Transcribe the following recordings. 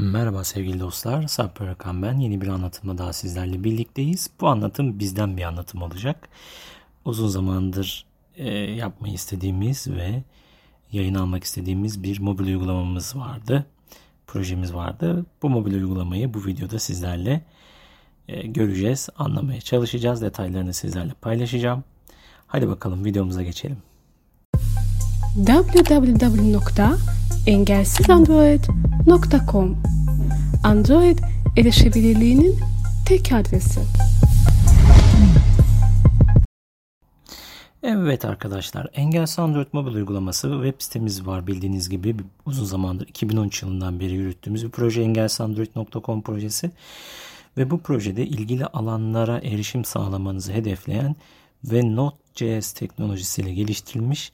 Merhaba sevgili dostlar, Sarp Arakan ben. Yeni bir anlatımla daha sizlerle birlikteyiz. Bu anlatım bizden bir anlatım olacak. Uzun zamandır e, yapmayı istediğimiz ve yayın almak istediğimiz bir mobil uygulamamız vardı. Projemiz vardı. Bu mobil uygulamayı bu videoda sizlerle e, göreceğiz, anlamaya çalışacağız. Detaylarını sizlerle paylaşacağım. Hadi bakalım videomuza geçelim. www.engelsizandroid.com Android erişebilirliğinin tek adresi. Evet arkadaşlar, Engelsiz Android mobil uygulaması web sitemiz var bildiğiniz gibi. Uzun zamandır 2013 yılından beri yürüttüğümüz bir proje engelsizandroid.com projesi. Ve bu projede ilgili alanlara erişim sağlamanızı hedefleyen ve Node.js teknolojisiyle geliştirilmiş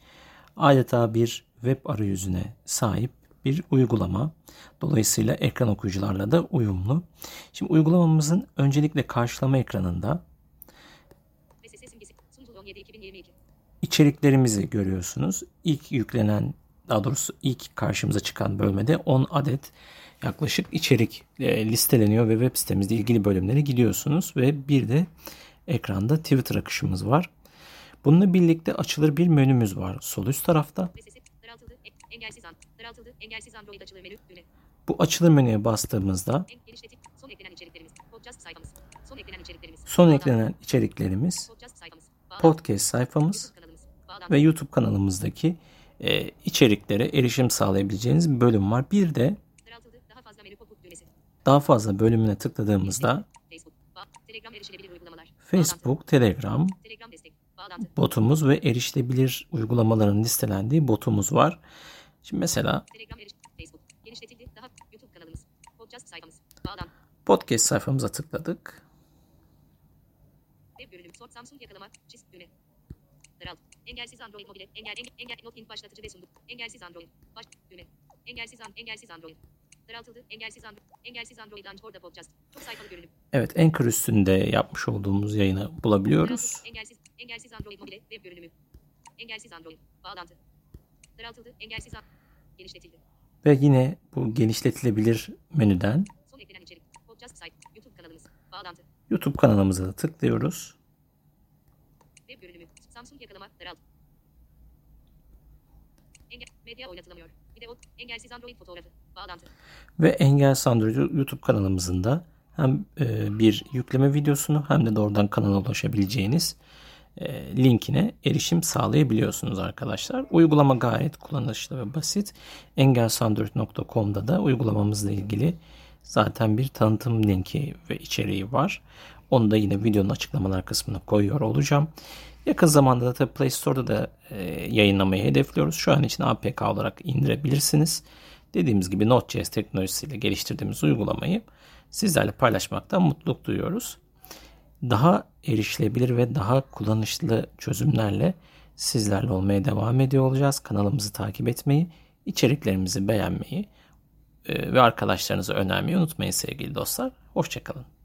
adeta bir web arayüzüne sahip bir uygulama. Dolayısıyla ekran okuyucularla da uyumlu. Şimdi uygulamamızın öncelikle karşılama ekranında içeriklerimizi görüyorsunuz. İlk yüklenen daha doğrusu ilk karşımıza çıkan bölmede 10 adet yaklaşık içerik e, listeleniyor ve web sitemizde ilgili bölümlere gidiyorsunuz ve bir de ekranda Twitter akışımız var. Bununla birlikte açılır bir menümüz var sol üst tarafta. Bu açılır menüye bastığımızda son eklenen içeriklerimiz, podcast sayfamız. Ve YouTube kanalımızdaki e, içeriklere erişim sağlayabileceğiniz bir bölüm var. Bir de daha fazla bölümüne tıkladığımızda Facebook, Telegram, botumuz ve erişilebilir uygulamaların listelendiği botumuz var. Şimdi mesela podcast sayfamıza tıkladık. Samsung yakalama, çiz düğme. Daralt. Engelsiz Android mobile. Engel, engel, engel, not link başlatıcı ve sunduk. Engelsiz Android. Baş, düğme. Engelsiz, an, engelsiz Android. Daraltıldı. Engelsiz Android. Engelsiz Android Launch Orada Podcast. Çok sayfalı görünüm. Evet, Anchor üstünde yapmış olduğumuz yayını bulabiliyoruz. Engelsiz, engelsiz Android mobile. Web görünümü. Engelsiz Android. Bağlantı. Daraltıldı. Engelsiz Android. Genişletildi. Ve yine bu genişletilebilir menüden Son eklenen içerik. Podcast site. YouTube kanalımız. Bağlantı. YouTube kanalımıza da tıklıyoruz. Web görünümü. Samsung yakalama. Daralt. Engel. Medya oynatılamıyor. Video. Engelsiz Android fotoğrafı. Bağlantı. Ve Engelsiz Android YouTube kanalımızın da hem e, bir yükleme videosunu hem de doğrudan kanala ulaşabileceğiniz linkine erişim sağlayabiliyorsunuz arkadaşlar. Uygulama gayet kullanışlı ve basit. engelsandroid.com'da da uygulamamızla ilgili zaten bir tanıtım linki ve içeriği var. Onu da yine videonun açıklamalar kısmına koyuyor olacağım. Yakın zamanda da tabii Play Store'da da e, yayınlamayı hedefliyoruz. Şu an için APK olarak indirebilirsiniz. Dediğimiz gibi Node.js teknolojisiyle geliştirdiğimiz uygulamayı sizlerle paylaşmaktan mutluluk duyuyoruz. Daha erişilebilir ve daha kullanışlı çözümlerle sizlerle olmaya devam ediyor olacağız. Kanalımızı takip etmeyi, içeriklerimizi beğenmeyi e, ve arkadaşlarınıza önermeyi unutmayın sevgili dostlar. Hoşçakalın.